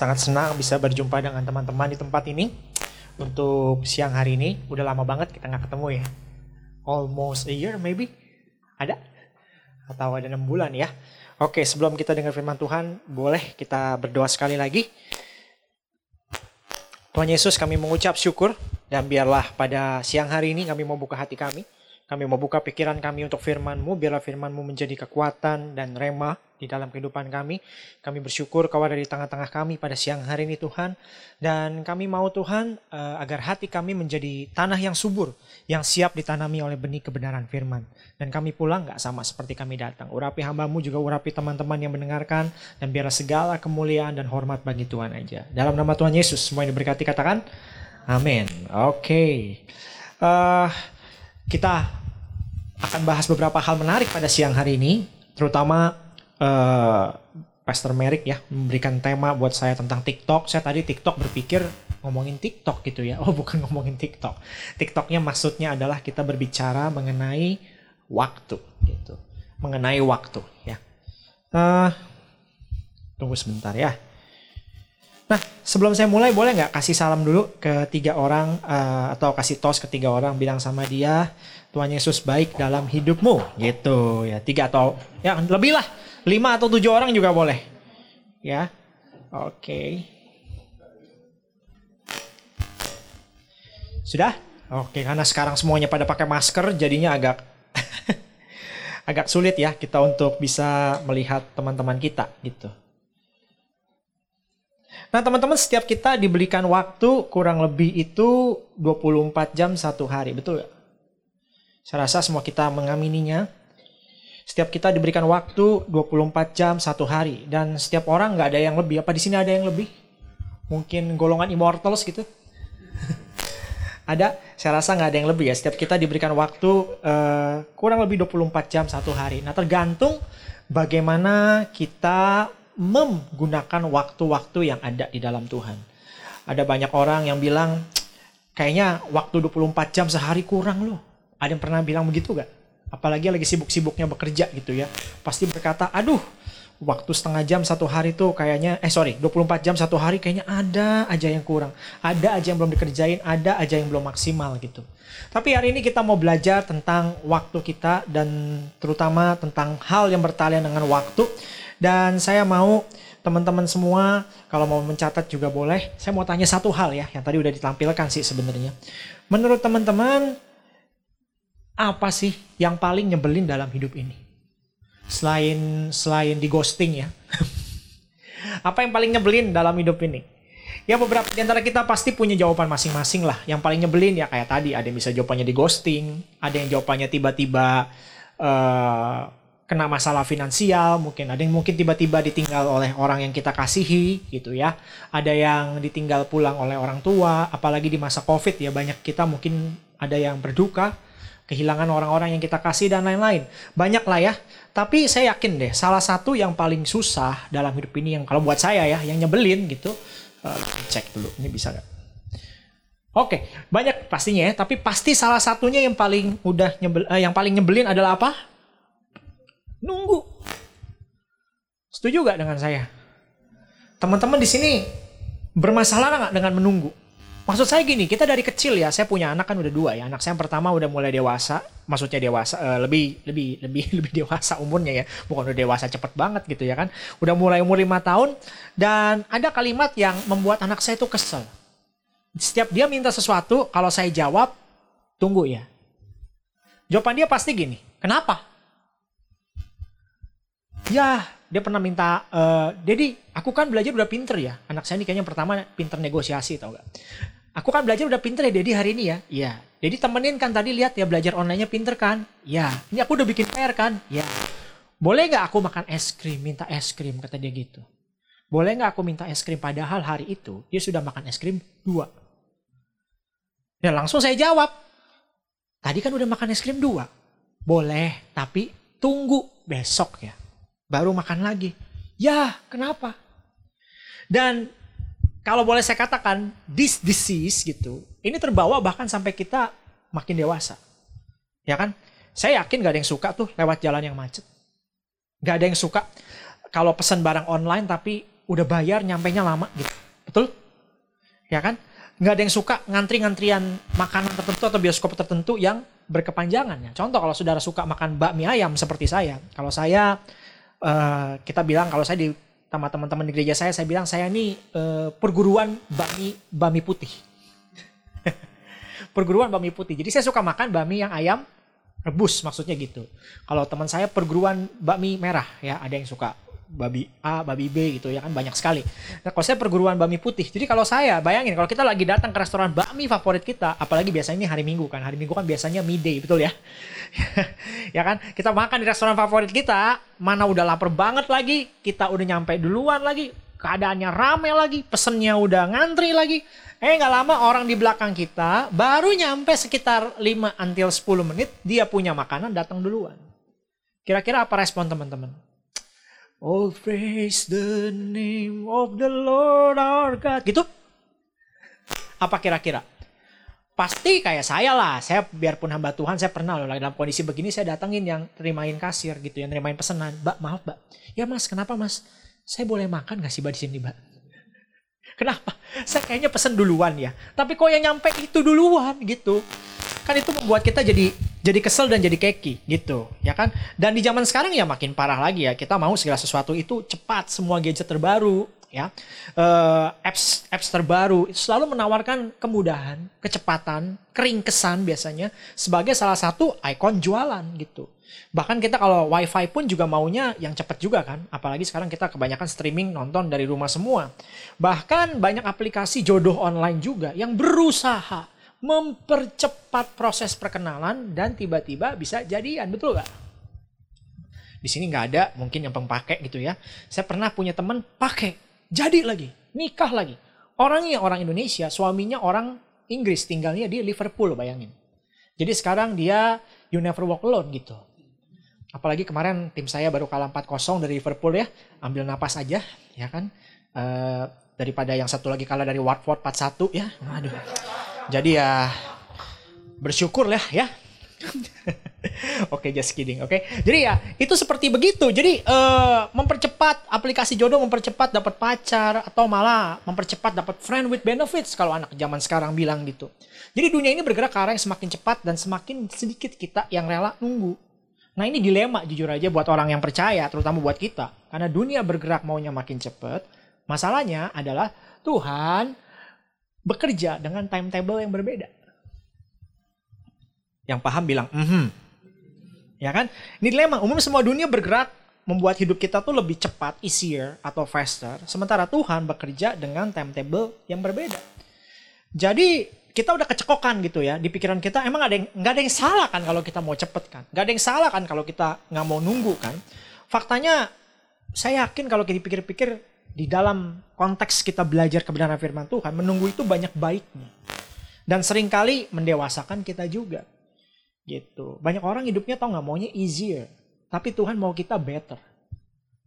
Sangat senang bisa berjumpa dengan teman-teman di tempat ini untuk siang hari ini. Udah lama banget kita nggak ketemu ya. Almost a year maybe. Ada? Atau ada enam bulan ya. Oke, sebelum kita dengar firman Tuhan, boleh kita berdoa sekali lagi. Tuhan Yesus kami mengucap syukur dan biarlah pada siang hari ini kami mau buka hati kami. Kami mau buka pikiran kami untuk firman-Mu, biarlah firman-Mu menjadi kekuatan dan rema di dalam kehidupan kami. Kami bersyukur Kau ada di tengah-tengah kami pada siang hari ini Tuhan. Dan kami mau Tuhan eh, agar hati kami menjadi tanah yang subur, yang siap ditanami oleh benih kebenaran firman. Dan kami pulang nggak sama seperti kami datang. Urapi hambamu juga urapi teman-teman yang mendengarkan. Dan biarlah segala kemuliaan dan hormat bagi Tuhan aja. Dalam nama Tuhan Yesus, semua yang diberkati katakan, amin. Oke. Eh, kita akan bahas beberapa hal menarik pada siang hari ini, terutama uh, Pastor Merrick ya memberikan tema buat saya tentang TikTok. Saya tadi TikTok berpikir ngomongin TikTok gitu ya. Oh bukan ngomongin TikTok. TikToknya maksudnya adalah kita berbicara mengenai waktu gitu, mengenai waktu ya. Uh, tunggu sebentar ya. Nah, sebelum saya mulai boleh nggak kasih salam dulu ke tiga orang uh, atau kasih tos ke tiga orang bilang sama dia Tuhan Yesus baik dalam hidupmu. Gitu ya. Tiga atau ya lebih lah. Lima atau tujuh orang juga boleh ya. Oke. Sudah? Oke karena sekarang semuanya pada pakai masker jadinya agak agak sulit ya kita untuk bisa melihat teman-teman kita gitu Nah teman-teman setiap kita diberikan waktu kurang lebih itu 24 jam satu hari, betul gak? Saya rasa semua kita mengamininya. Setiap kita diberikan waktu 24 jam satu hari. Dan setiap orang nggak ada yang lebih. Apa di sini ada yang lebih? Mungkin golongan immortals gitu? ada? Saya rasa nggak ada yang lebih ya. Setiap kita diberikan waktu uh, kurang lebih 24 jam satu hari. Nah tergantung bagaimana kita menggunakan waktu-waktu yang ada di dalam Tuhan. Ada banyak orang yang bilang, kayaknya waktu 24 jam sehari kurang loh. Ada yang pernah bilang begitu gak? Apalagi lagi sibuk-sibuknya bekerja gitu ya. Pasti berkata, aduh waktu setengah jam satu hari tuh kayaknya, eh sorry, 24 jam satu hari kayaknya ada aja yang kurang. Ada aja yang belum dikerjain, ada aja yang belum maksimal gitu. Tapi hari ini kita mau belajar tentang waktu kita dan terutama tentang hal yang bertalian dengan waktu. Dan saya mau teman-teman semua kalau mau mencatat juga boleh. Saya mau tanya satu hal ya, yang tadi udah ditampilkan sih sebenarnya. Menurut teman-teman, apa sih yang paling nyebelin dalam hidup ini? Selain selain di ghosting ya. apa yang paling nyebelin dalam hidup ini? Ya beberapa di antara kita pasti punya jawaban masing-masing lah. Yang paling nyebelin ya kayak tadi ada yang bisa jawabannya di ghosting, ada yang jawabannya tiba-tiba uh, kena masalah finansial, mungkin ada yang mungkin tiba-tiba ditinggal oleh orang yang kita kasihi gitu ya. Ada yang ditinggal pulang oleh orang tua, apalagi di masa Covid ya banyak kita mungkin ada yang berduka kehilangan orang-orang yang kita kasih dan lain-lain. Banyak lah ya. Tapi saya yakin deh, salah satu yang paling susah dalam hidup ini yang kalau buat saya ya, yang nyebelin gitu. Uh, cek dulu, ini bisa gak? Oke, banyak pastinya ya, tapi pasti salah satunya yang paling udah nyebel, uh, yang paling nyebelin adalah apa? Nunggu. Setuju gak dengan saya? Teman-teman di sini bermasalah nggak dengan menunggu? Maksud saya gini, kita dari kecil ya, saya punya anak kan udah dua ya. Anak saya yang pertama udah mulai dewasa, maksudnya dewasa uh, lebih lebih lebih lebih dewasa umurnya ya. Bukan udah dewasa cepet banget gitu ya kan. Udah mulai umur lima tahun dan ada kalimat yang membuat anak saya itu kesel. Setiap dia minta sesuatu, kalau saya jawab, tunggu ya. Jawaban dia pasti gini, kenapa? Ya, dia pernah minta, uh, jadi aku kan belajar udah pinter ya. Anak saya ini kayaknya pertama pinter negosiasi tau gak. Aku kan belajar udah pinter ya Dedi hari ini ya. Iya. Jadi temenin kan tadi lihat ya belajar onlinenya pinter kan. Ya. Ini aku udah bikin PR kan. Ya. Boleh nggak aku makan es krim, minta es krim kata dia gitu. Boleh nggak aku minta es krim padahal hari itu dia sudah makan es krim dua. Ya langsung saya jawab. Tadi kan udah makan es krim dua. Boleh, tapi tunggu besok ya. Baru makan lagi. Ya, kenapa? Dan kalau boleh saya katakan, this disease gitu, ini terbawa bahkan sampai kita makin dewasa. Ya kan? Saya yakin gak ada yang suka tuh lewat jalan yang macet. Gak ada yang suka kalau pesan barang online tapi udah bayar nyampe nya lama gitu. Betul? Ya kan? Gak ada yang suka ngantri-ngantrian makanan tertentu atau bioskop tertentu yang berkepanjangan ya. Contoh kalau saudara suka makan bakmi ayam seperti saya. Kalau saya uh, kita bilang kalau saya di sama teman-teman di gereja saya saya bilang saya ini uh, perguruan bakmi bakmi putih. perguruan bakmi putih. Jadi saya suka makan bakmi yang ayam rebus maksudnya gitu. Kalau teman saya perguruan bakmi merah ya, ada yang suka babi A, babi B gitu ya kan banyak sekali. Nah, kalau saya perguruan bakmi putih. Jadi kalau saya bayangin kalau kita lagi datang ke restoran bakmi favorit kita, apalagi biasanya ini hari Minggu kan. Hari Minggu kan biasanya midday, betul ya? ya kan? Kita makan di restoran favorit kita, mana udah lapar banget lagi, kita udah nyampe duluan lagi, keadaannya rame lagi, pesennya udah ngantri lagi. Eh nggak lama orang di belakang kita baru nyampe sekitar 5 until 10 menit dia punya makanan datang duluan. Kira-kira apa respon teman-teman? Oh praise the name of the Lord our God. Gitu? Apa kira-kira? Pasti kayak saya lah. Saya biarpun hamba Tuhan, saya pernah loh dalam kondisi begini saya datangin yang terimain kasir gitu, yang terimain pesanan. Mbak, maaf mbak. Ya mas, kenapa mas? Saya boleh makan gak sih mbak di sini mbak? Kenapa? Saya kayaknya pesen duluan ya. Tapi kok yang nyampe itu duluan gitu. Kan itu membuat kita jadi jadi kesel dan jadi keki gitu ya kan? Dan di zaman sekarang ya makin parah lagi ya. Kita mau segala sesuatu itu cepat semua gadget terbaru ya. Uh, apps apps terbaru selalu menawarkan kemudahan kecepatan keringkesan biasanya sebagai salah satu ikon jualan gitu. Bahkan kita kalau wifi pun juga maunya yang cepat juga kan. Apalagi sekarang kita kebanyakan streaming nonton dari rumah semua. Bahkan banyak aplikasi jodoh online juga yang berusaha mempercepat proses perkenalan dan tiba-tiba bisa jadian, betul gak? Di sini nggak ada mungkin yang pemakai gitu ya. Saya pernah punya teman pakai, jadi lagi, nikah lagi. Orangnya orang Indonesia, suaminya orang Inggris, tinggalnya di Liverpool, bayangin. Jadi sekarang dia you never walk alone gitu. Apalagi kemarin tim saya baru kalah 4-0 dari Liverpool ya. Ambil napas aja, ya kan. Uh, daripada yang satu lagi kalah dari Watford 4-1 ya. Aduh. Jadi ya bersyukur lah ya. Oke, okay, just kidding. Oke, okay? jadi ya itu seperti begitu. Jadi uh, mempercepat aplikasi jodoh, mempercepat dapat pacar atau malah mempercepat dapat friend with benefits kalau anak zaman sekarang bilang gitu. Jadi dunia ini bergerak ke arah yang semakin cepat dan semakin sedikit kita yang rela nunggu. Nah ini dilema jujur aja buat orang yang percaya, terutama buat kita. Karena dunia bergerak maunya makin cepat. Masalahnya adalah Tuhan bekerja dengan timetable yang berbeda. Yang paham bilang, mm -hmm. ya kan? Ini dilema. Umum semua dunia bergerak membuat hidup kita tuh lebih cepat, easier atau faster. Sementara Tuhan bekerja dengan timetable yang berbeda. Jadi kita udah kecekokan gitu ya di pikiran kita. Emang ada yang nggak ada yang salah kan kalau kita mau cepet kan? Nggak ada yang salah kan kalau kita nggak mau nunggu kan? Faktanya saya yakin kalau kita pikir-pikir di dalam konteks kita belajar kebenaran firman Tuhan, menunggu itu banyak baiknya. Dan sering kali mendewasakan kita juga. Gitu. Banyak orang hidupnya tau nggak maunya easier. Tapi Tuhan mau kita better.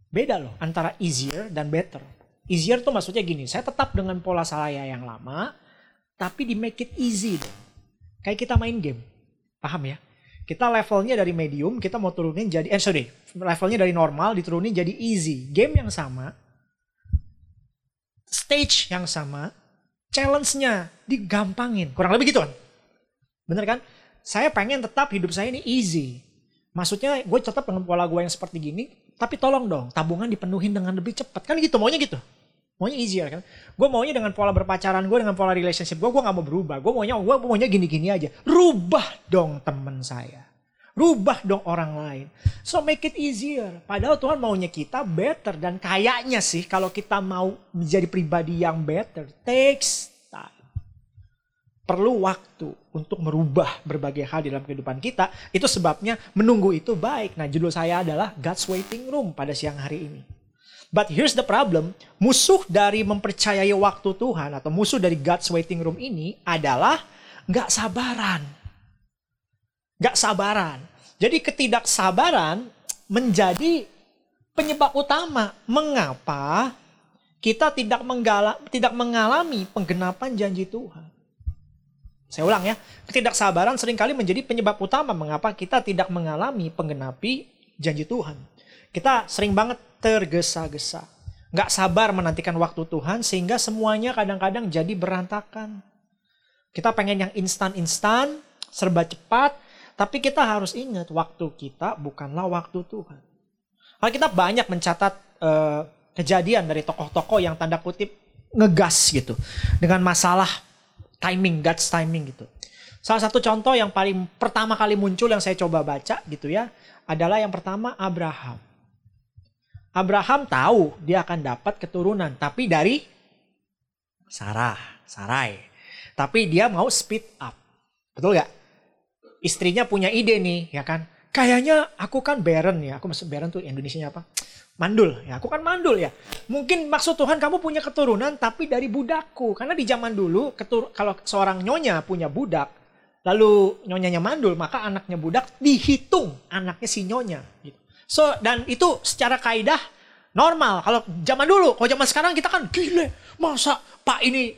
Beda loh antara easier dan better. Easier tuh maksudnya gini, saya tetap dengan pola saya yang lama, tapi di make it easy dong. Kayak kita main game. Paham ya? Kita levelnya dari medium, kita mau turunin jadi, eh sorry, levelnya dari normal diturunin jadi easy. Game yang sama, stage yang sama, challenge-nya digampangin. Kurang lebih gitu kan? Bener kan? Saya pengen tetap hidup saya ini easy. Maksudnya gue tetap dengan pola gue yang seperti gini, tapi tolong dong tabungan dipenuhin dengan lebih cepat. Kan gitu, maunya gitu. Maunya easier kan? Gue maunya dengan pola berpacaran gue, dengan pola relationship gue, gue gak mau berubah. Gue maunya, gue maunya gini-gini aja. Rubah dong temen saya. Rubah dong orang lain. So make it easier. Padahal Tuhan maunya kita better. Dan kayaknya sih kalau kita mau menjadi pribadi yang better. Takes time. Perlu waktu untuk merubah berbagai hal di dalam kehidupan kita. Itu sebabnya menunggu itu baik. Nah judul saya adalah God's Waiting Room pada siang hari ini. But here's the problem. Musuh dari mempercayai waktu Tuhan atau musuh dari God's Waiting Room ini adalah Gak sabaran. Gak sabaran. Jadi ketidaksabaran menjadi penyebab utama mengapa kita tidak, menggala, tidak mengalami penggenapan janji Tuhan. Saya ulang ya, ketidaksabaran sering kali menjadi penyebab utama mengapa kita tidak mengalami penggenapi janji Tuhan. Kita sering banget tergesa-gesa. Gak sabar menantikan waktu Tuhan sehingga semuanya kadang-kadang jadi berantakan. Kita pengen yang instan-instan, serba cepat, tapi kita harus ingat waktu kita bukanlah waktu Tuhan. Kita banyak mencatat uh, kejadian dari tokoh-tokoh yang tanda kutip ngegas gitu dengan masalah timing, God's timing gitu. Salah satu contoh yang paling pertama kali muncul yang saya coba baca gitu ya adalah yang pertama Abraham. Abraham tahu dia akan dapat keturunan, tapi dari Sarah, Sarai. Tapi dia mau speed up. Betul gak? Istrinya punya ide nih, ya kan? Kayaknya aku kan barren ya. Aku maksud barren tuh Indonesia apa? Mandul ya. Aku kan mandul ya. Mungkin maksud Tuhan kamu punya keturunan tapi dari budakku. Karena di zaman dulu ketur kalau seorang nyonya punya budak, lalu nyonyanya mandul, maka anaknya budak dihitung anaknya si nyonya gitu. So dan itu secara kaidah normal. Kalau zaman dulu, kalau zaman sekarang kita kan gile. Masa Pak ini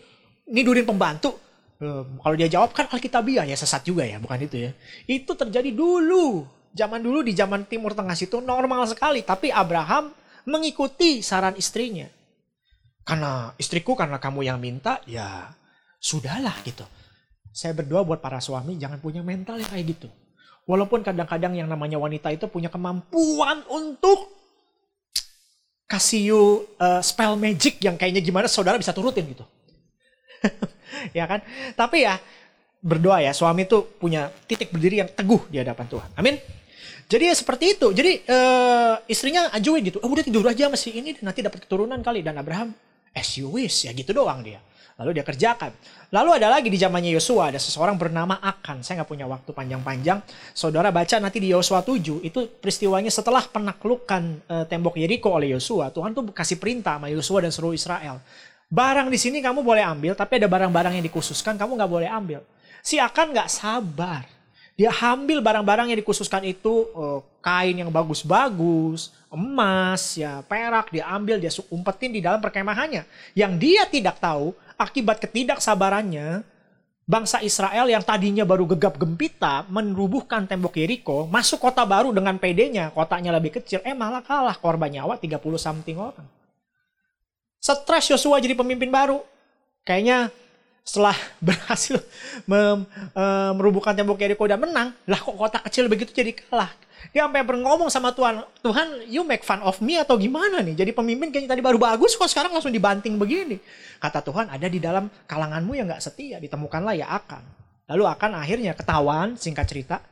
nidurin pembantu? Um, kalau dia jawab kan Alkitabiah ya sesat juga ya, bukan itu ya. Itu terjadi dulu. Zaman dulu di zaman Timur Tengah situ normal sekali, tapi Abraham mengikuti saran istrinya. Karena istriku karena kamu yang minta, ya sudahlah gitu. Saya berdoa buat para suami jangan punya mental yang kayak gitu. Walaupun kadang-kadang yang namanya wanita itu punya kemampuan untuk kasih you uh, spell magic yang kayaknya gimana saudara bisa turutin gitu. ya kan? Tapi ya berdoa ya suami itu punya titik berdiri yang teguh di hadapan Tuhan. Amin. Jadi ya seperti itu. Jadi uh, istrinya ajuin gitu. Oh, udah tidur aja masih ini nanti dapat keturunan kali dan Abraham as you wish ya gitu doang dia. Lalu dia kerjakan. Lalu ada lagi di zamannya Yosua ada seseorang bernama Akan. Saya nggak punya waktu panjang-panjang. Saudara baca nanti di Yosua 7 itu peristiwanya setelah penaklukan e, tembok Yeriko oleh Yosua. Tuhan tuh kasih perintah sama Yosua dan seluruh Israel. Barang di sini kamu boleh ambil, tapi ada barang-barang yang dikhususkan kamu nggak boleh ambil. Si Akan nggak sabar. Dia ambil barang-barang yang dikhususkan itu e, kain yang bagus-bagus, emas, ya perak, dia ambil, dia umpetin di dalam perkemahannya. Yang dia tidak tahu akibat ketidaksabarannya, bangsa Israel yang tadinya baru gegap gempita menubuhkan tembok Yeriko, masuk kota baru dengan PD-nya, kotanya lebih kecil, eh malah kalah korban nyawa 30 something orang. Stres Yosua jadi pemimpin baru. Kayaknya setelah berhasil mem, e, merubuhkan tembok Yeriko dan menang, lah kok kota kecil begitu jadi kalah. Dia sampai berngomong sama Tuhan, Tuhan you make fun of me atau gimana nih? Jadi pemimpin kayaknya tadi baru bagus kok sekarang langsung dibanting begini. Kata Tuhan ada di dalam kalanganmu yang gak setia, ditemukanlah ya akan. Lalu akan akhirnya ketahuan, singkat cerita,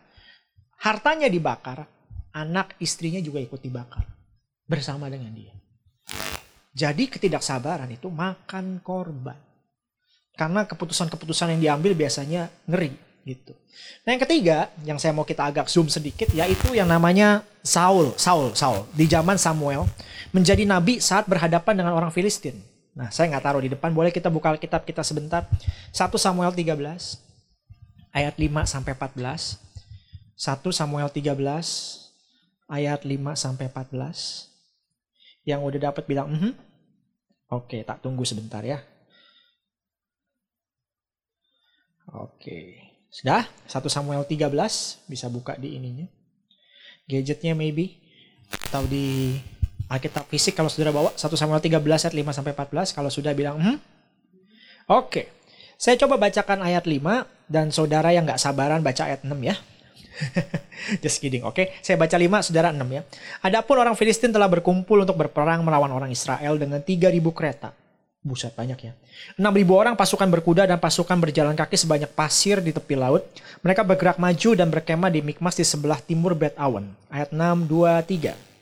hartanya dibakar, anak istrinya juga ikut dibakar bersama dengan dia. Jadi ketidaksabaran itu makan korban. Karena keputusan-keputusan yang diambil biasanya ngeri gitu. Nah yang ketiga yang saya mau kita agak zoom sedikit yaitu yang namanya Saul, Saul, Saul di zaman Samuel menjadi nabi saat berhadapan dengan orang Filistin. Nah saya nggak taruh di depan, boleh kita buka kitab kita sebentar. 1 Samuel 13 ayat 5 sampai 14. 1 Samuel 13 ayat 5 sampai 14. Yang udah dapat bilang, mm -hmm. Oke tak tunggu sebentar ya. Oke. Sudah? 1 Samuel 13 bisa buka di ininya. Gadgetnya maybe atau di Alkitab fisik kalau saudara bawa 1 Samuel 13 ayat 5 sampai 14 kalau sudah bilang hmm. Oke. Saya coba bacakan ayat 5 dan saudara yang nggak sabaran baca ayat 6 ya. Just kidding, oke. Okay? Saya baca 5, saudara 6 ya. Adapun orang Filistin telah berkumpul untuk berperang melawan orang Israel dengan 3000 kereta Buset banyak ya. 6.000 orang pasukan berkuda dan pasukan berjalan kaki sebanyak pasir di tepi laut. Mereka bergerak maju dan berkemah di Mikmas di sebelah timur Bet Awen. Ayat 6, 2, 3.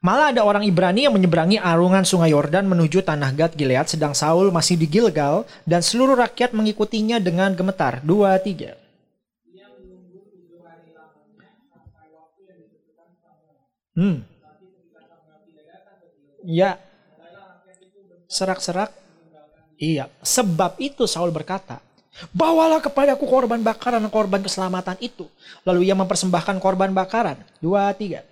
Malah ada orang Ibrani yang menyeberangi arungan sungai Yordan menuju tanah Gad Gilead sedang Saul masih di Gilgal dan seluruh rakyat mengikutinya dengan gemetar. Dua, tiga. Hmm. Ya. Serak-serak. Iya. Sebab itu Saul berkata, Bawalah kepadaku korban bakaran korban keselamatan itu. Lalu ia mempersembahkan korban bakaran. Dua, tiga.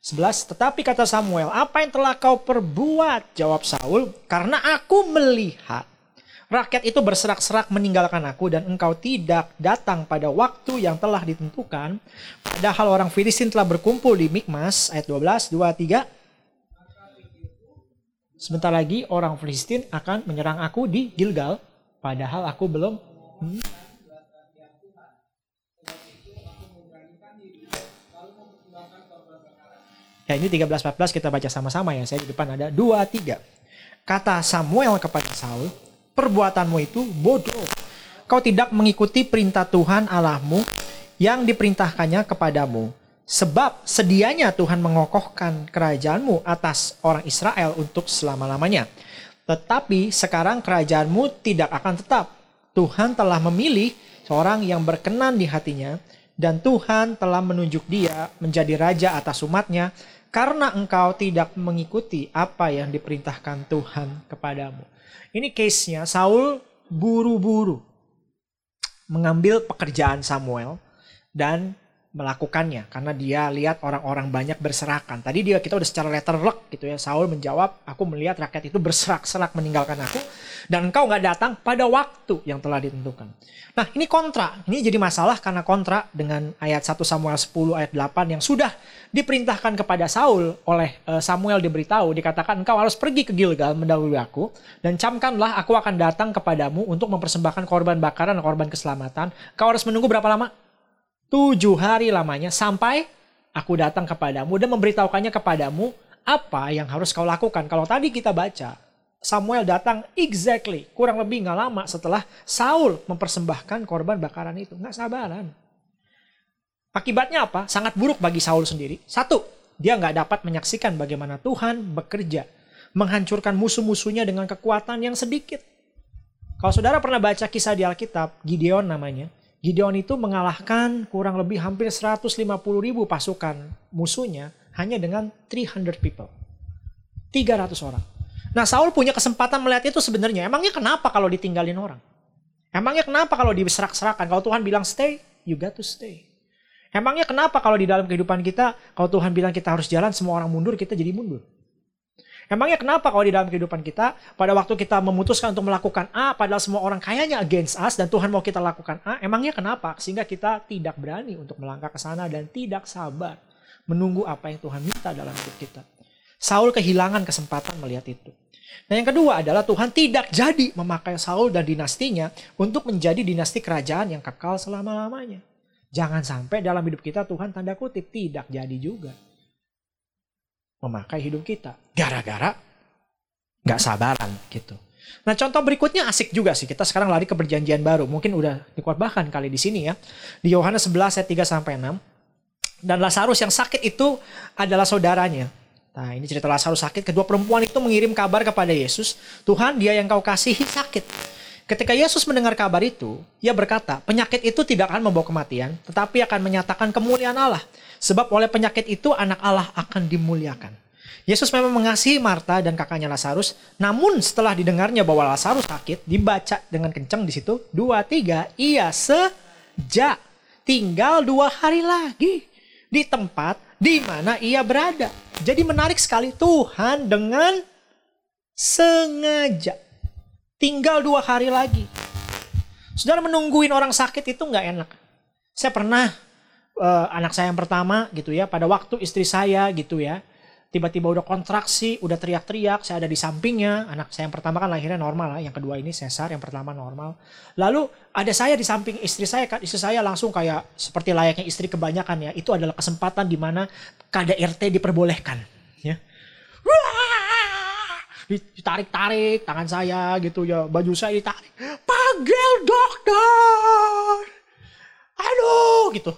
Sebelas, tetapi kata Samuel, apa yang telah kau perbuat? Jawab Saul, karena aku melihat rakyat itu berserak-serak meninggalkan aku dan engkau tidak datang pada waktu yang telah ditentukan. Padahal orang Filistin telah berkumpul di Mikmas, ayat 12, 2, 3. Sebentar lagi orang Filistin akan menyerang aku di Gilgal, padahal aku belum. Hmm, Ya ini 13-14 kita baca sama-sama ya. Saya di depan ada 2-3. Kata Samuel kepada Saul, perbuatanmu itu bodoh. Kau tidak mengikuti perintah Tuhan Allahmu yang diperintahkannya kepadamu. Sebab sedianya Tuhan mengokohkan kerajaanmu atas orang Israel untuk selama-lamanya. Tetapi sekarang kerajaanmu tidak akan tetap. Tuhan telah memilih seorang yang berkenan di hatinya dan Tuhan telah menunjuk dia menjadi raja atas umatnya karena engkau tidak mengikuti apa yang diperintahkan Tuhan kepadamu. Ini case-nya Saul buru-buru mengambil pekerjaan Samuel dan melakukannya karena dia lihat orang-orang banyak berserakan. Tadi dia kita udah secara letter luck gitu ya. Saul menjawab, "Aku melihat rakyat itu berserak-serak meninggalkan aku dan engkau nggak datang pada waktu yang telah ditentukan." Nah, ini kontra. Ini jadi masalah karena kontra dengan ayat 1 Samuel 10 ayat 8 yang sudah diperintahkan kepada Saul oleh eh, Samuel diberitahu dikatakan engkau harus pergi ke Gilgal mendahului aku dan camkanlah aku akan datang kepadamu untuk mempersembahkan korban bakaran korban keselamatan. Kau harus menunggu berapa lama? Tujuh hari lamanya sampai aku datang kepadamu dan memberitahukannya kepadamu apa yang harus kau lakukan. Kalau tadi kita baca, Samuel datang exactly, kurang lebih nggak lama setelah Saul mempersembahkan korban bakaran itu. Nggak sabaran. Akibatnya apa? Sangat buruk bagi Saul sendiri. Satu, dia nggak dapat menyaksikan bagaimana Tuhan bekerja. Menghancurkan musuh-musuhnya dengan kekuatan yang sedikit. Kalau saudara pernah baca kisah di Alkitab, Gideon namanya, Gideon itu mengalahkan kurang lebih hampir 150 ribu pasukan musuhnya hanya dengan 300 people. 300 orang. Nah Saul punya kesempatan melihat itu sebenarnya. Emangnya kenapa kalau ditinggalin orang? Emangnya kenapa kalau diserak-serakan? Kalau Tuhan bilang stay, you got to stay. Emangnya kenapa kalau di dalam kehidupan kita, kalau Tuhan bilang kita harus jalan, semua orang mundur, kita jadi mundur? Emangnya kenapa kalau di dalam kehidupan kita, pada waktu kita memutuskan untuk melakukan A, padahal semua orang kayaknya against us dan Tuhan mau kita lakukan A, emangnya kenapa? Sehingga kita tidak berani untuk melangkah ke sana dan tidak sabar menunggu apa yang Tuhan minta dalam hidup kita. Saul kehilangan kesempatan melihat itu. Nah yang kedua adalah Tuhan tidak jadi memakai Saul dan dinastinya untuk menjadi dinasti kerajaan yang kekal selama-lamanya. Jangan sampai dalam hidup kita Tuhan tanda kutip tidak jadi juga memakai hidup kita. Gara-gara nggak sabaran gitu. Nah contoh berikutnya asik juga sih. Kita sekarang lari ke perjanjian baru. Mungkin udah dikuatbahkan kali di sini ya. Di Yohanes 11 ayat 3 sampai 6. Dan Lazarus yang sakit itu adalah saudaranya. Nah ini cerita Lazarus sakit. Kedua perempuan itu mengirim kabar kepada Yesus. Tuhan dia yang kau kasihi sakit. Ketika Yesus mendengar kabar itu, ia berkata, penyakit itu tidak akan membawa kematian, tetapi akan menyatakan kemuliaan Allah. Sebab oleh penyakit itu anak Allah akan dimuliakan. Yesus memang mengasihi Marta dan kakaknya Lazarus, namun setelah didengarnya bahwa Lazarus sakit, dibaca dengan kencang di situ, dua tiga, ia sejak tinggal dua hari lagi di tempat di mana ia berada. Jadi menarik sekali Tuhan dengan sengaja Tinggal dua hari lagi. Saudara menungguin orang sakit itu nggak enak. Saya pernah uh, anak saya yang pertama gitu ya, pada waktu istri saya gitu ya, tiba-tiba udah kontraksi, udah teriak-teriak, saya ada di sampingnya. Anak saya yang pertama kan lahirnya normal lah, yang kedua ini sesar, yang pertama normal. Lalu ada saya di samping istri saya, kan istri saya langsung kayak seperti layaknya istri kebanyakan ya. Itu adalah kesempatan di mana KDRT diperbolehkan. Ya. Ditarik-tarik tangan saya gitu ya baju saya ditarik panggil dokter aduh gitu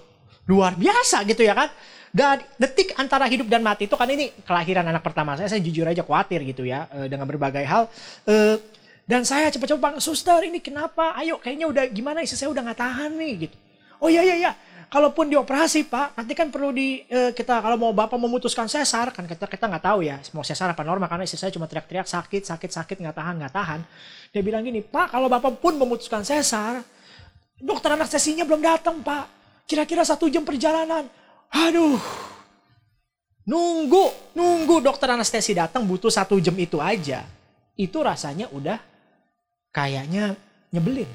luar biasa gitu ya kan dan detik antara hidup dan mati itu kan ini kelahiran anak pertama saya saya jujur aja khawatir gitu ya eh, dengan berbagai hal eh, Dan saya cepat-cepat bang, suster ini kenapa? Ayo kayaknya udah gimana istri saya udah nggak tahan nih gitu. Oh iya iya iya, kalaupun dioperasi pak, nanti kan perlu di eh, kita kalau mau bapak memutuskan sesar kan kita kita nggak tahu ya mau sesar apa normal karena istri saya cuma teriak-teriak sakit sakit sakit nggak tahan nggak tahan. Dia bilang gini, pak kalau bapak pun memutuskan sesar, dokter anestesinya belum datang pak. Kira-kira satu jam perjalanan. Aduh, nunggu nunggu dokter anestesi datang butuh satu jam itu aja. Itu rasanya udah kayaknya nyebelin.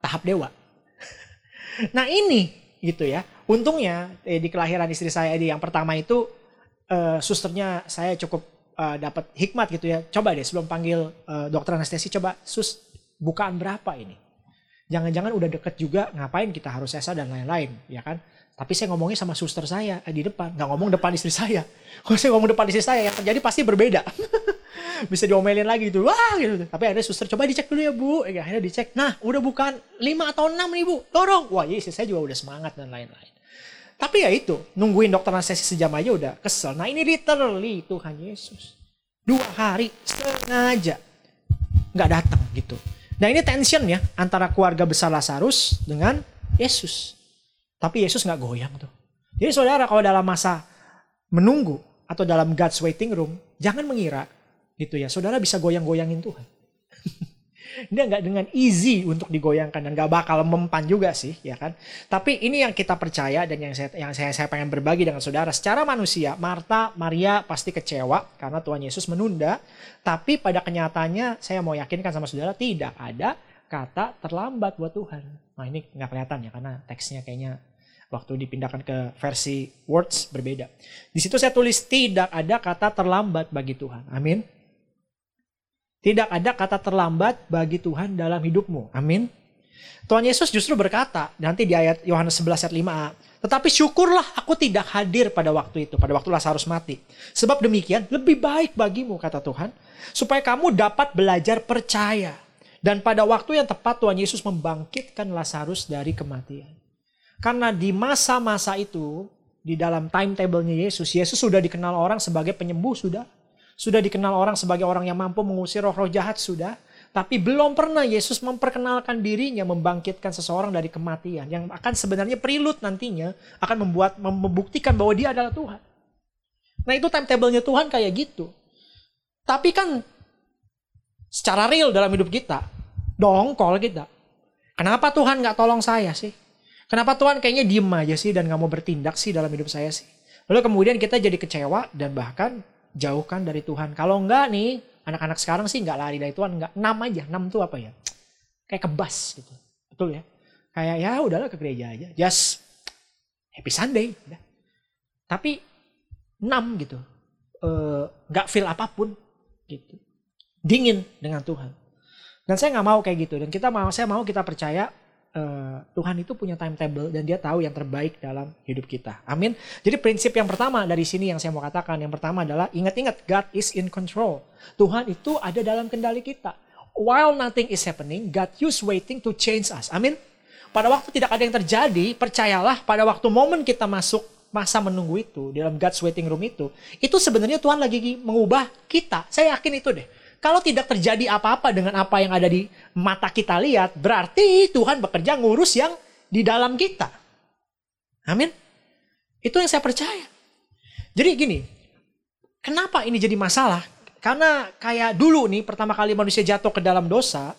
Tahap dewa. Nah ini gitu ya. Untungnya eh, di kelahiran istri saya di yang pertama itu eh, susternya saya cukup eh, dapat hikmat gitu ya. Coba deh sebelum panggil eh, dokter anestesi coba sus bukaan berapa ini. Jangan-jangan udah deket juga ngapain kita harus sesa dan lain-lain ya kan. Tapi saya ngomongnya sama suster saya eh, di depan, nggak ngomong depan istri saya. Kalau saya ngomong depan istri saya yang terjadi pasti berbeda. Bisa diomelin lagi gitu, wah gitu. Tapi ada suster coba dicek dulu ya bu. Eh, akhirnya dicek, nah udah bukan 5 atau 6 nih bu, dorong. Wah iya istri saya juga udah semangat dan lain-lain. Tapi ya itu, nungguin dokter anestesi sejam aja udah kesel. Nah ini literally Tuhan Yesus. Dua hari setengah aja nggak datang gitu. Nah ini tension ya antara keluarga besar Lazarus dengan Yesus. Tapi Yesus nggak goyang tuh. Jadi saudara kalau dalam masa menunggu atau dalam God's waiting room, jangan mengira gitu ya, saudara bisa goyang-goyangin Tuhan. Dia nggak dengan easy untuk digoyangkan dan nggak bakal mempan juga sih, ya kan? Tapi ini yang kita percaya dan yang saya yang saya, saya pengen berbagi dengan saudara. Secara manusia, Marta, Maria pasti kecewa karena Tuhan Yesus menunda. Tapi pada kenyataannya, saya mau yakinkan sama saudara tidak ada kata terlambat buat Tuhan. Nah ini nggak kelihatan ya karena teksnya kayaknya waktu dipindahkan ke versi words berbeda. Di situ saya tulis tidak ada kata terlambat bagi Tuhan. Amin. Tidak ada kata terlambat bagi Tuhan dalam hidupmu. Amin. Tuhan Yesus justru berkata, nanti di ayat Yohanes 11 ayat 5a, tetapi syukurlah aku tidak hadir pada waktu itu, pada waktu Lazarus mati. Sebab demikian lebih baik bagimu, kata Tuhan, supaya kamu dapat belajar percaya. Dan pada waktu yang tepat Tuhan Yesus membangkitkan Lazarus dari kematian. Karena di masa-masa itu, di dalam timetable-nya Yesus, Yesus sudah dikenal orang sebagai penyembuh, sudah. Sudah dikenal orang sebagai orang yang mampu mengusir roh-roh jahat, sudah. Tapi belum pernah Yesus memperkenalkan dirinya membangkitkan seseorang dari kematian. Yang akan sebenarnya prelude nantinya akan membuat membuktikan bahwa dia adalah Tuhan. Nah itu timetable-nya Tuhan kayak gitu. Tapi kan secara real dalam hidup kita, dongkol kita. Kenapa Tuhan nggak tolong saya sih? Kenapa Tuhan kayaknya diem aja sih dan nggak mau bertindak sih dalam hidup saya sih? Lalu kemudian kita jadi kecewa dan bahkan jauhkan dari Tuhan. Kalau enggak nih, anak-anak sekarang sih nggak lari dari Tuhan, nggak enam aja. Enam tuh apa ya? Kayak kebas gitu. Betul ya? Kayak ya udahlah ke gereja aja. Just happy Sunday. Udah. Tapi enam gitu. Nggak feel apa pun gitu. Dingin dengan Tuhan. Dan saya nggak mau kayak gitu. Dan kita mau, saya mau kita percaya uh, Tuhan itu punya timetable dan dia tahu yang terbaik dalam hidup kita. Amin. Jadi prinsip yang pertama dari sini yang saya mau katakan, yang pertama adalah ingat-ingat God is in control. Tuhan itu ada dalam kendali kita. While nothing is happening, God use waiting to change us. Amin. Pada waktu tidak ada yang terjadi, percayalah pada waktu momen kita masuk masa menunggu itu dalam God's waiting room itu, itu sebenarnya Tuhan lagi mengubah kita. Saya yakin itu deh. Kalau tidak terjadi apa-apa dengan apa yang ada di mata kita lihat, berarti Tuhan bekerja ngurus yang di dalam kita. Amin. Itu yang saya percaya. Jadi gini, kenapa ini jadi masalah? Karena kayak dulu nih pertama kali manusia jatuh ke dalam dosa,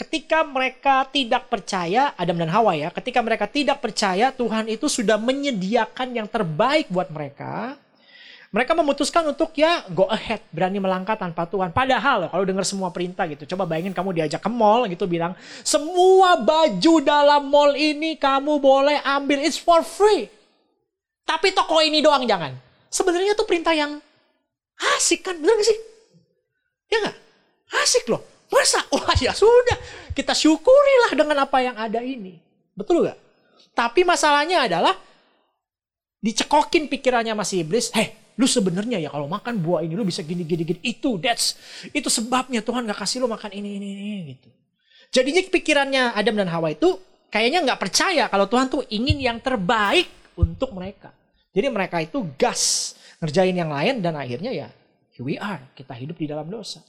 ketika mereka tidak percaya, Adam dan Hawa ya, ketika mereka tidak percaya Tuhan itu sudah menyediakan yang terbaik buat mereka, mereka memutuskan untuk ya go ahead, berani melangkah tanpa Tuhan. Padahal kalau dengar semua perintah gitu, coba bayangin kamu diajak ke mall gitu bilang, semua baju dalam mall ini kamu boleh ambil, it's for free. Tapi toko ini doang jangan. Sebenarnya tuh perintah yang asik kan, bener gak sih? Ya nggak? Asik loh. Masa? Wah ya sudah, kita syukurilah dengan apa yang ada ini. Betul gak? Tapi masalahnya adalah dicekokin pikirannya masih iblis. Hei, lu sebenarnya ya kalau makan buah ini lu bisa gini gini gini itu that's itu sebabnya Tuhan nggak kasih lu makan ini ini ini gitu jadinya pikirannya Adam dan Hawa itu kayaknya nggak percaya kalau Tuhan tuh ingin yang terbaik untuk mereka jadi mereka itu gas ngerjain yang lain dan akhirnya ya here we are kita hidup di dalam dosa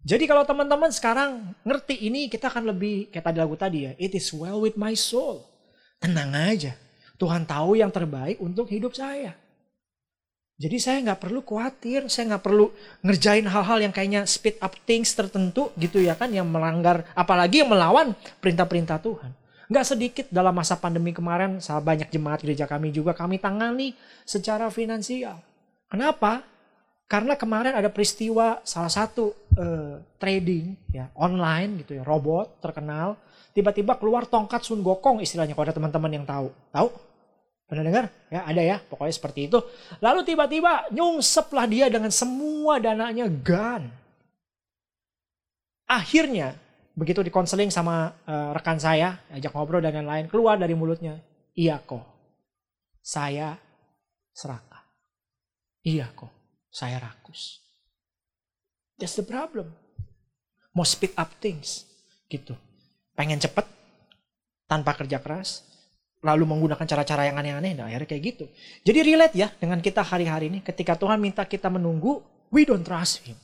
Jadi kalau teman-teman sekarang ngerti ini kita akan lebih kayak tadi lagu tadi ya. It is well with my soul. Tenang aja. Tuhan tahu yang terbaik untuk hidup saya. Jadi saya nggak perlu khawatir, saya nggak perlu ngerjain hal-hal yang kayaknya speed up things tertentu gitu ya kan, yang melanggar, apalagi yang melawan perintah-perintah Tuhan. Nggak sedikit dalam masa pandemi kemarin, banyak jemaat gereja kami juga kami tangani secara finansial. Kenapa? Karena kemarin ada peristiwa salah satu uh, trading ya online gitu ya, robot terkenal, tiba-tiba keluar tongkat Sun Gokong istilahnya kalau ada teman-teman yang tahu. Tahu? Pernah dengar? Ya, ada ya. Pokoknya seperti itu. Lalu tiba-tiba nyungseplah dia dengan semua dananya gun. Akhirnya, begitu dikonseling sama uh, rekan saya, ajak ngobrol dan lain-lain, keluar dari mulutnya, iya kok, saya serakah. Iya kok, saya rakus. That's the problem. Mau speed up things. Gitu. Pengen cepet, tanpa kerja keras, lalu menggunakan cara-cara yang aneh-aneh, nah akhirnya kayak gitu. Jadi relate ya dengan kita hari-hari ini, ketika Tuhan minta kita menunggu, we don't trust Him.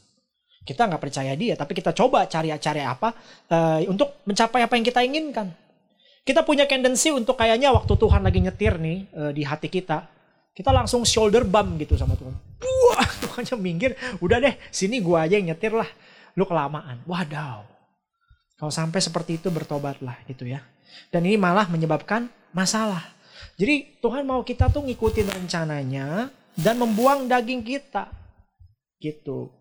Kita nggak percaya dia, tapi kita coba cari-cari apa uh, untuk mencapai apa yang kita inginkan. Kita punya tendensi untuk kayaknya waktu Tuhan lagi nyetir nih uh, di hati kita, kita langsung shoulder bump gitu sama Tuhan. Wah, Tuhannya minggir, udah deh, sini gua aja yang nyetir lah. Lu kelamaan. Wadaw. Kalau sampai seperti itu bertobatlah gitu ya. Dan ini malah menyebabkan masalah. Jadi Tuhan mau kita tuh ngikutin rencananya dan membuang daging kita. Gitu.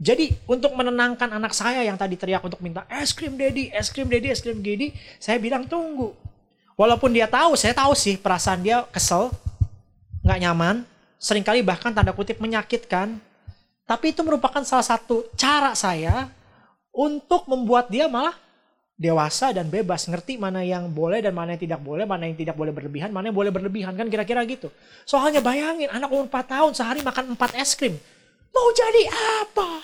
Jadi untuk menenangkan anak saya yang tadi teriak untuk minta es krim daddy, es krim daddy, es krim daddy, saya bilang tunggu. Walaupun dia tahu, saya tahu sih perasaan dia kesel, nggak nyaman, sering kali bahkan tanda kutip menyakitkan. Tapi itu merupakan salah satu cara saya untuk membuat dia malah dewasa dan bebas ngerti mana yang boleh dan mana yang tidak boleh mana yang tidak boleh berlebihan mana yang boleh berlebihan kan kira-kira gitu. Soalnya bayangin anak umur 4 tahun sehari makan 4 es krim. Mau jadi apa?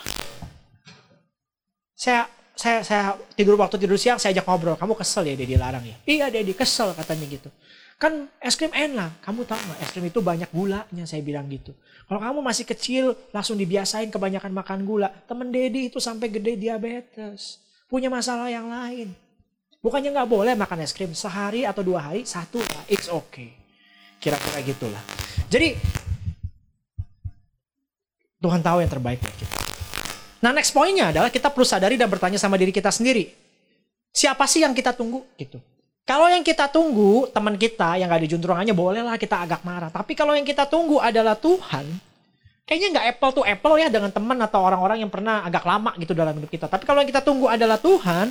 Saya saya saya tidur waktu tidur siang saya ajak ngobrol. Kamu kesel ya dia larang ya? Iya dia kesel katanya gitu. Kan es krim enak. Kamu tahu nggak es krim itu banyak gulanya saya bilang gitu. Kalau kamu masih kecil langsung dibiasain kebanyakan makan gula. Temen Dedi itu sampai gede diabetes punya masalah yang lain. Bukannya nggak boleh makan es krim sehari atau dua hari satu lah, it's okay. Kira-kira gitulah. Jadi Tuhan tahu yang terbaik buat kita. Nah next pointnya adalah kita perlu sadari dan bertanya sama diri kita sendiri. Siapa sih yang kita tunggu gitu? Kalau yang kita tunggu teman kita yang gak ada juntrungannya bolehlah kita agak marah. Tapi kalau yang kita tunggu adalah Tuhan, kayaknya nggak apple to apple ya dengan teman atau orang-orang yang pernah agak lama gitu dalam hidup kita. Tapi kalau yang kita tunggu adalah Tuhan,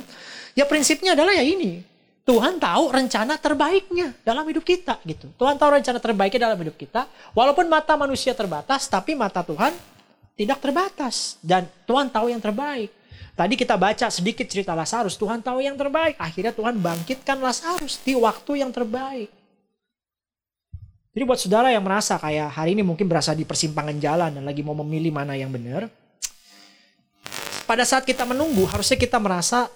ya prinsipnya adalah ya ini. Tuhan tahu rencana terbaiknya dalam hidup kita gitu. Tuhan tahu rencana terbaiknya dalam hidup kita. Walaupun mata manusia terbatas, tapi mata Tuhan tidak terbatas. Dan Tuhan tahu yang terbaik. Tadi kita baca sedikit cerita Lazarus. Tuhan tahu yang terbaik. Akhirnya Tuhan bangkitkan Lazarus di waktu yang terbaik. Jadi buat saudara yang merasa kayak hari ini mungkin berasa di persimpangan jalan dan lagi mau memilih mana yang benar. Pada saat kita menunggu harusnya kita merasa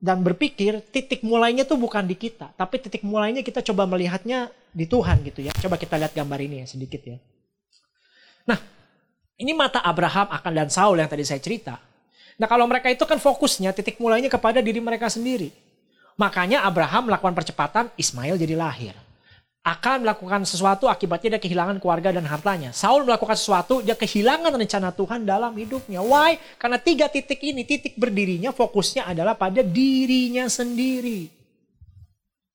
dan berpikir titik mulainya tuh bukan di kita. Tapi titik mulainya kita coba melihatnya di Tuhan gitu ya. Coba kita lihat gambar ini ya sedikit ya. Nah ini mata Abraham akan dan Saul yang tadi saya cerita. Nah kalau mereka itu kan fokusnya titik mulainya kepada diri mereka sendiri. Makanya Abraham melakukan percepatan Ismail jadi lahir akan melakukan sesuatu akibatnya dia kehilangan keluarga dan hartanya. Saul melakukan sesuatu, dia kehilangan rencana Tuhan dalam hidupnya. Why? Karena tiga titik ini, titik berdirinya fokusnya adalah pada dirinya sendiri.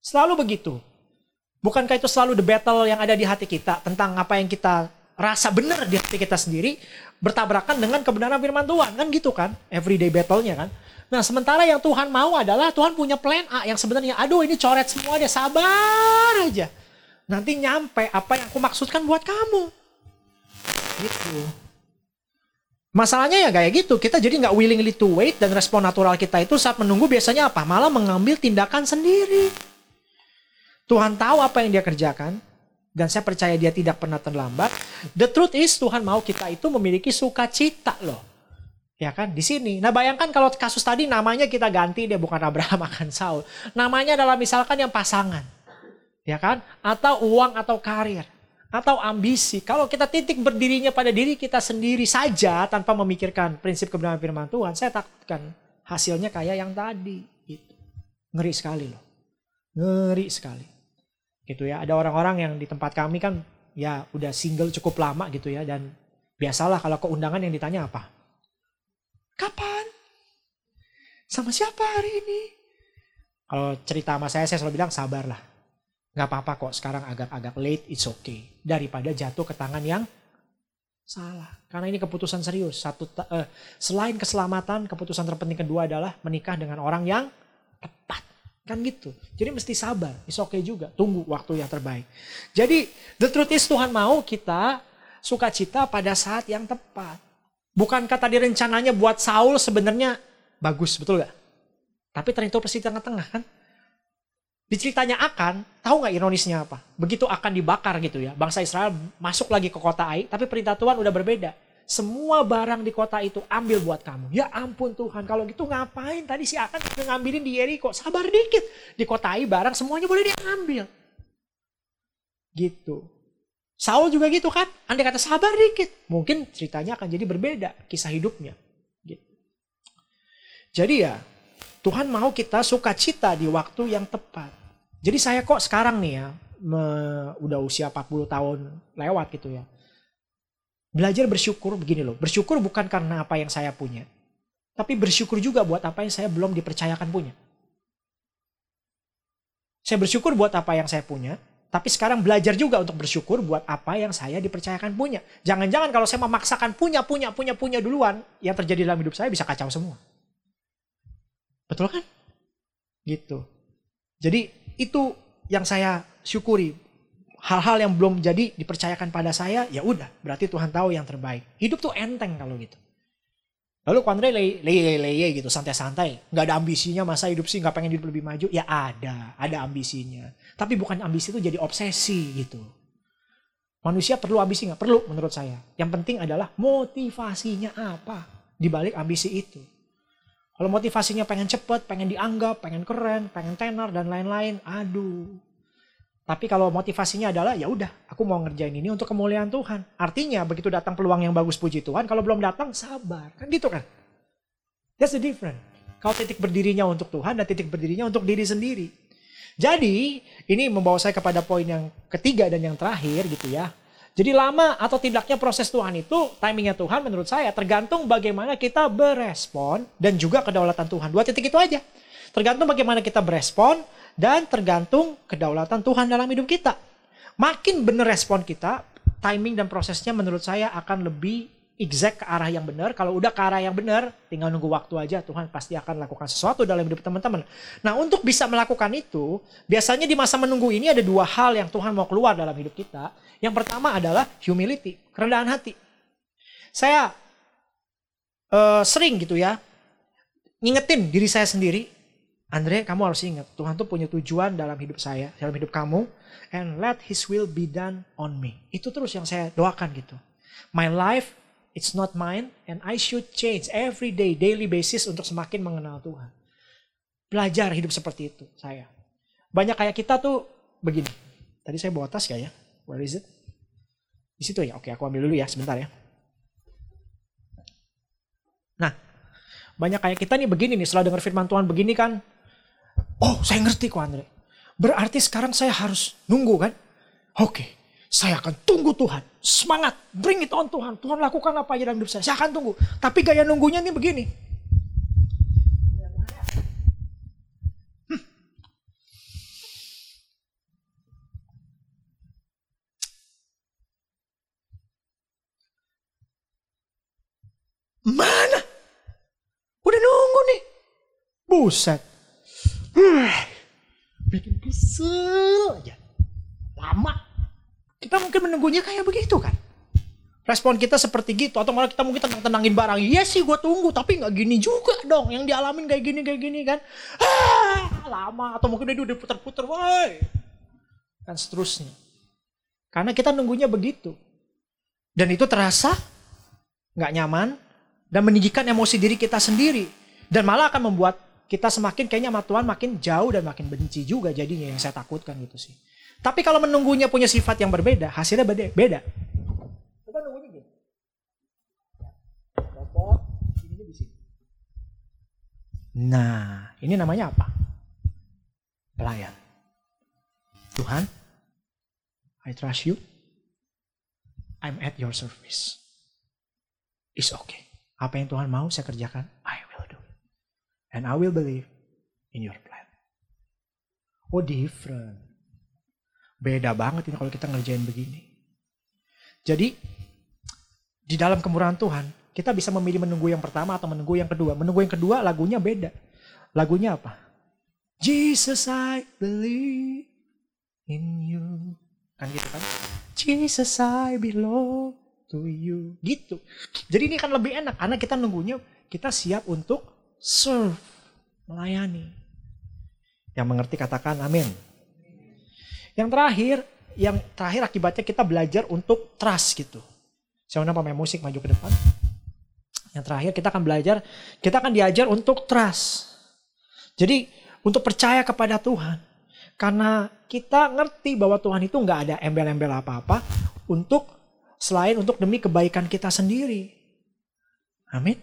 Selalu begitu. Bukankah itu selalu the battle yang ada di hati kita tentang apa yang kita rasa benar di hati kita sendiri bertabrakan dengan kebenaran firman Tuhan kan gitu kan everyday battle-nya kan Nah sementara yang Tuhan mau adalah Tuhan punya plan A yang sebenarnya aduh ini coret semua deh sabar aja nanti nyampe apa yang aku maksudkan buat kamu. Gitu. Masalahnya ya kayak gitu, kita jadi nggak willingly to wait dan respon natural kita itu saat menunggu biasanya apa? Malah mengambil tindakan sendiri. Tuhan tahu apa yang dia kerjakan, dan saya percaya dia tidak pernah terlambat. The truth is Tuhan mau kita itu memiliki sukacita loh. Ya kan di sini. Nah bayangkan kalau kasus tadi namanya kita ganti dia bukan Abraham akan Saul. Namanya adalah misalkan yang pasangan ya kan? Atau uang atau karir. atau ambisi. Kalau kita titik berdirinya pada diri kita sendiri saja tanpa memikirkan prinsip kebenaran firman Tuhan, saya takutkan hasilnya kayak yang tadi. Gitu. Ngeri sekali loh. Ngeri sekali. Gitu ya. Ada orang-orang yang di tempat kami kan ya udah single cukup lama gitu ya dan biasalah kalau ke undangan yang ditanya apa? Kapan? Sama siapa hari ini? Kalau cerita sama saya, saya selalu bilang sabarlah Gak apa-apa kok sekarang agak-agak late, it's okay. Daripada jatuh ke tangan yang salah. Karena ini keputusan serius. Satu uh, selain keselamatan, keputusan terpenting kedua adalah menikah dengan orang yang tepat. Kan gitu. Jadi mesti sabar. It's okay juga. Tunggu waktu yang terbaik. Jadi the truth is Tuhan mau kita sukacita pada saat yang tepat. Bukankah tadi rencananya buat Saul sebenarnya bagus, betul gak? Tapi ternyata persis tengah-tengah kan? Di ceritanya akan, tahu nggak ironisnya apa? Begitu akan dibakar gitu ya, bangsa Israel masuk lagi ke kota Ai, tapi perintah Tuhan udah berbeda. Semua barang di kota itu ambil buat kamu. Ya ampun Tuhan, kalau gitu ngapain tadi si akan ngambilin di Yeriko? Sabar dikit. Di kota Ai barang semuanya boleh diambil. Gitu. Saul juga gitu kan, andai kata sabar dikit. Mungkin ceritanya akan jadi berbeda, kisah hidupnya. Gitu. Jadi ya, Tuhan mau kita sukacita di waktu yang tepat. Jadi saya kok sekarang nih ya, me, udah usia 40 tahun lewat gitu ya. Belajar bersyukur begini loh. Bersyukur bukan karena apa yang saya punya. Tapi bersyukur juga buat apa yang saya belum dipercayakan punya. Saya bersyukur buat apa yang saya punya, tapi sekarang belajar juga untuk bersyukur buat apa yang saya dipercayakan punya. Jangan-jangan kalau saya memaksakan punya, punya, punya, punya duluan, yang terjadi dalam hidup saya bisa kacau semua. Betul kan? Gitu. Jadi itu yang saya syukuri. Hal-hal yang belum jadi dipercayakan pada saya, ya udah, berarti Tuhan tahu yang terbaik. Hidup tuh enteng kalau gitu. Lalu Andre leye-leye gitu, santai-santai. Nggak ada ambisinya, masa hidup sih nggak pengen hidup lebih maju? Ya ada, ada ambisinya. Tapi bukan ambisi itu jadi obsesi gitu. Manusia perlu ambisi nggak? Perlu menurut saya. Yang penting adalah motivasinya apa di balik ambisi itu. Kalau motivasinya pengen cepet, pengen dianggap, pengen keren, pengen tenar dan lain-lain, aduh. Tapi kalau motivasinya adalah ya udah, aku mau ngerjain ini untuk kemuliaan Tuhan. Artinya begitu datang peluang yang bagus puji Tuhan, kalau belum datang sabar. Kan gitu kan? That's the difference. Kalau titik berdirinya untuk Tuhan dan titik berdirinya untuk diri sendiri. Jadi, ini membawa saya kepada poin yang ketiga dan yang terakhir gitu ya. Jadi lama atau tidaknya proses Tuhan itu, timingnya Tuhan menurut saya tergantung bagaimana kita berespon dan juga kedaulatan Tuhan. Dua titik itu aja. Tergantung bagaimana kita berespon dan tergantung kedaulatan Tuhan dalam hidup kita. Makin benar respon kita, timing dan prosesnya menurut saya akan lebih exact ke arah yang benar. Kalau udah ke arah yang benar, tinggal nunggu waktu aja. Tuhan pasti akan lakukan sesuatu dalam hidup teman-teman. Nah untuk bisa melakukan itu, biasanya di masa menunggu ini ada dua hal yang Tuhan mau keluar dalam hidup kita. Yang pertama adalah humility, kerendahan hati. Saya uh, sering gitu ya, ngingetin diri saya sendiri, Andre, kamu harus ingat, Tuhan tuh punya tujuan dalam hidup saya, dalam hidup kamu, and let His will be done on me. Itu terus yang saya doakan gitu. My life It's not mine and I should change every day, daily basis untuk semakin mengenal Tuhan. Belajar hidup seperti itu saya. Banyak kayak kita tuh begini. Tadi saya bawa tas kayak ya. Where is it? Di situ ya. Oke, aku ambil dulu ya sebentar ya. Nah, banyak kayak kita nih begini nih setelah dengar firman Tuhan begini kan. Oh, saya ngerti kok Andre. Berarti sekarang saya harus nunggu kan? Oke, saya akan tunggu Tuhan. Semangat. Bring it on Tuhan. Tuhan lakukan apa aja dalam hidup saya. Saya akan tunggu. Tapi gaya nunggunya ini begini. Hmm. Mana? Udah nunggu nih. Buset. Bikin kesel aja. Lama kita mungkin menunggunya kayak begitu kan. Respon kita seperti gitu. Atau malah kita mungkin tenang-tenangin barang. Iya sih gue tunggu. Tapi gak gini juga dong. Yang dialamin kayak gini, kayak gini kan. Ah, lama. Atau mungkin dia udah puter-puter. Woi. Dan seterusnya. Karena kita nunggunya begitu. Dan itu terasa gak nyaman. Dan meninggikan emosi diri kita sendiri. Dan malah akan membuat kita semakin kayaknya sama makin jauh dan makin benci juga jadinya yang saya takutkan gitu sih. Tapi kalau menunggunya punya sifat yang berbeda, hasilnya beda. beda. Coba nunggunya gini. Ininya di. Nah, ini namanya apa? Pelayan. Tuhan, I trust you. I'm at your service. It's okay. Apa yang Tuhan mau saya kerjakan, I will do it. And I will believe in your plan. Oh different. Beda banget ini kalau kita ngerjain begini. Jadi di dalam kemurahan Tuhan, kita bisa memilih menunggu yang pertama atau menunggu yang kedua. Menunggu yang kedua lagunya beda. Lagunya apa? Jesus I believe in you. Kan gitu kan? Jesus I belong to you. Gitu. Jadi ini kan lebih enak karena kita nunggunya kita siap untuk serve, melayani. Yang mengerti katakan amin. Yang terakhir, yang terakhir akibatnya kita belajar untuk trust gitu. Saya mau pemain musik maju ke depan. Yang terakhir kita akan belajar, kita akan diajar untuk trust. Jadi untuk percaya kepada Tuhan. Karena kita ngerti bahwa Tuhan itu nggak ada embel-embel apa-apa untuk selain untuk demi kebaikan kita sendiri. Amin.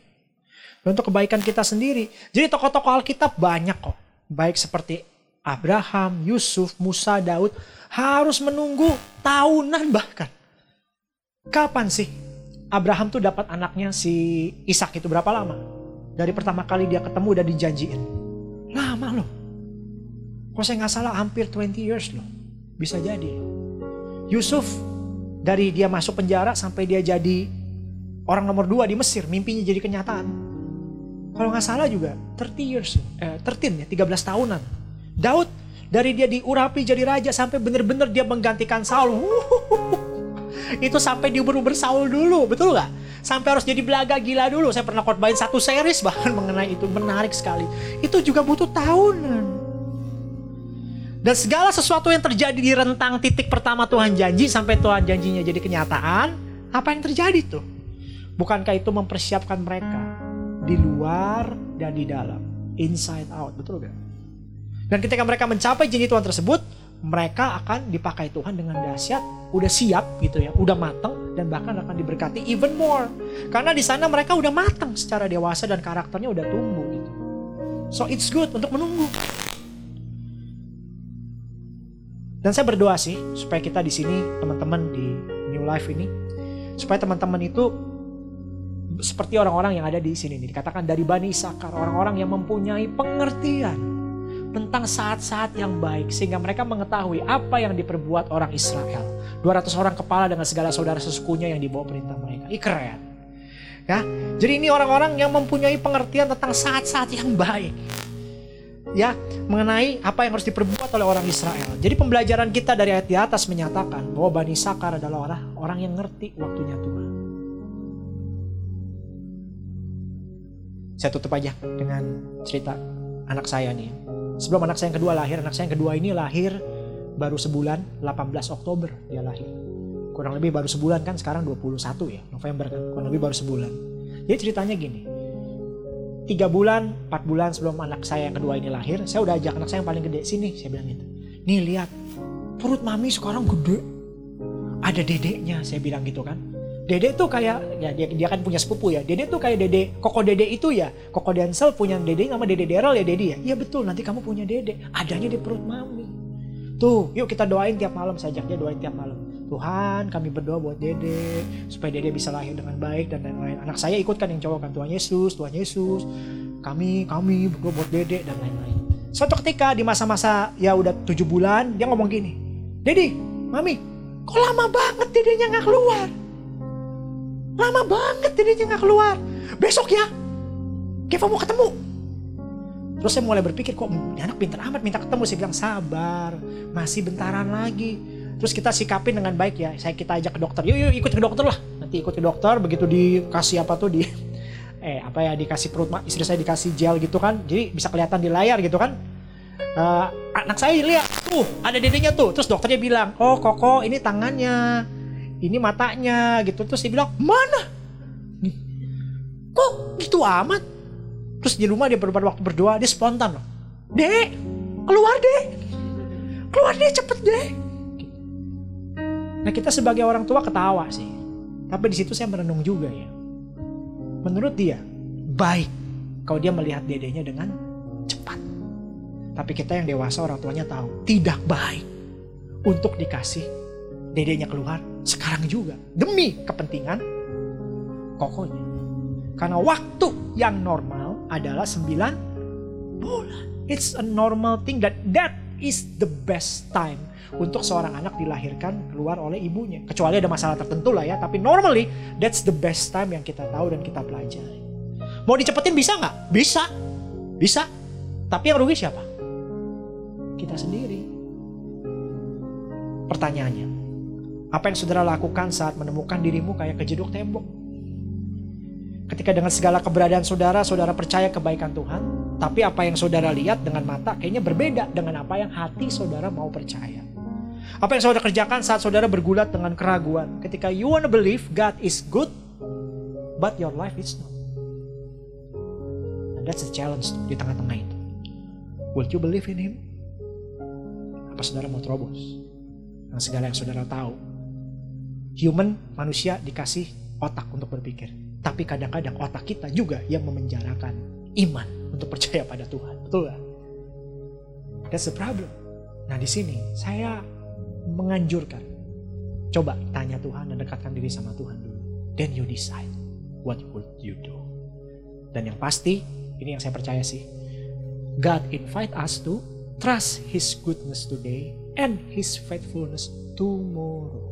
Untuk kebaikan kita sendiri. Jadi tokoh-tokoh Alkitab banyak kok. Baik seperti Abraham, Yusuf, Musa, Daud harus menunggu tahunan bahkan. Kapan sih Abraham tuh dapat anaknya si Ishak itu berapa lama? Dari pertama kali dia ketemu udah dijanjiin. Lama loh. Kalau saya nggak salah hampir 20 years loh. Bisa jadi. Yusuf dari dia masuk penjara sampai dia jadi orang nomor dua di Mesir. Mimpinya jadi kenyataan. Kalau nggak salah juga 30 years. Eh, 13 ya, 13 tahunan. Daud dari dia diurapi jadi raja sampai benar-benar dia menggantikan Saul. Itu sampai diuber-uber Saul dulu, betul nggak? Sampai harus jadi belaga gila dulu. Saya pernah khotbahin satu series bahkan mengenai itu menarik sekali. Itu juga butuh tahunan. Dan segala sesuatu yang terjadi di rentang titik pertama Tuhan janji sampai Tuhan janjinya jadi kenyataan, apa yang terjadi tuh? Bukankah itu mempersiapkan mereka di luar dan di dalam, inside out, betul gak? Dan ketika mereka mencapai janji Tuhan tersebut, mereka akan dipakai Tuhan dengan dahsyat, udah siap gitu ya, udah matang dan bahkan akan diberkati even more. Karena di sana mereka udah matang secara dewasa dan karakternya udah tumbuh gitu. So it's good untuk menunggu. Dan saya berdoa sih supaya kita di sini teman-teman di New Life ini supaya teman-teman itu seperti orang-orang yang ada di sini nih dikatakan dari Bani Isakar orang-orang yang mempunyai pengertian tentang saat-saat yang baik sehingga mereka mengetahui apa yang diperbuat orang Israel 200 orang kepala dengan segala saudara sesukunya yang dibawa perintah mereka Ih keren ya jadi ini orang-orang yang mempunyai pengertian tentang saat-saat yang baik ya mengenai apa yang harus diperbuat oleh orang Israel. Jadi pembelajaran kita dari ayat di atas menyatakan bahwa Bani Sakar adalah orang, orang yang ngerti waktunya Tuhan. Saya tutup aja dengan cerita anak saya nih. Sebelum anak saya yang kedua lahir, anak saya yang kedua ini lahir baru sebulan, 18 Oktober dia lahir. Kurang lebih baru sebulan kan, sekarang 21 ya, November kan, kurang lebih baru sebulan. Jadi ceritanya gini, tiga bulan, empat bulan sebelum anak saya yang kedua ini lahir, saya udah ajak anak saya yang paling gede sini, saya bilang gitu. Nih lihat, perut mami sekarang gede, ada dedeknya, saya bilang gitu kan. Dede tuh kayak ya dia, dia kan punya sepupu ya. Dede tuh kayak dede Koko Dede itu ya. Koko Denzel punya dede nama Dede Daryl ya Dede ya. Iya betul, nanti kamu punya dede. Adanya di perut mami. Tuh, yuk kita doain tiap malam saja dia doain tiap malam. Tuhan, kami berdoa buat Dede supaya Dede bisa lahir dengan baik dan lain-lain. Anak saya ikut kan yang cowok kan Tuhan Yesus, Tuhan Yesus. Kami, kami berdoa buat Dede dan lain-lain. Suatu ketika di masa-masa ya udah tujuh bulan dia ngomong gini, Dedi, Mami, kok lama banget dedenya nggak keluar? Lama banget dedenya nggak keluar. Besok ya, Keva mau ketemu. Terus saya mulai berpikir kok ini anak pintar amat minta ketemu. Saya bilang sabar, masih bentaran lagi. Terus kita sikapin dengan baik ya. Saya kita ajak ke dokter. Yuk yuk ikut ke dokter lah. Nanti ikut ke dokter. Begitu dikasih apa tuh di eh apa ya dikasih perut istri saya dikasih gel gitu kan. Jadi bisa kelihatan di layar gitu kan. Uh, anak saya lihat tuh ada dedenya tuh. Terus dokternya bilang, oh koko ini tangannya, ini matanya gitu. Terus dia bilang mana? Kok gitu amat? Terus di rumah dia beberapa waktu berdoa, dia spontan loh. Dek, keluar deh. Keluar deh cepet deh. Nah kita sebagai orang tua ketawa sih. Tapi di situ saya merenung juga ya. Menurut dia baik kalau dia melihat dedenya dengan cepat. Tapi kita yang dewasa orang tuanya tahu tidak baik untuk dikasih dedenya keluar sekarang juga demi kepentingan kokonya. Karena waktu yang normal adalah 9 bulan. It's a normal thing that that is the best time untuk seorang anak dilahirkan keluar oleh ibunya. Kecuali ada masalah tertentu lah ya, tapi normally that's the best time yang kita tahu dan kita pelajari. Mau dicepetin bisa nggak? Bisa, bisa. Tapi yang rugi siapa? Kita sendiri. Pertanyaannya, apa yang saudara lakukan saat menemukan dirimu kayak kejeduk tembok? Ketika dengan segala keberadaan saudara, saudara percaya kebaikan Tuhan, tapi apa yang saudara lihat dengan mata kayaknya berbeda dengan apa yang hati saudara mau percaya. Apa yang saudara kerjakan saat saudara bergulat dengan keraguan? Ketika you wanna believe God is good, but your life is not. And that's the challenge di tengah-tengah itu. Will you believe in Him? Apa saudara mau terobos? Dengan segala yang saudara tahu. Human, manusia dikasih otak untuk berpikir. Tapi kadang-kadang otak kita juga yang memenjarakan iman untuk percaya pada Tuhan. Betul gak? That's the problem. Nah di sini saya menganjurkan. Coba tanya Tuhan dan dekatkan diri sama Tuhan dulu. Then you decide what would you do. Dan yang pasti, ini yang saya percaya sih. God invite us to trust His goodness today and His faithfulness tomorrow.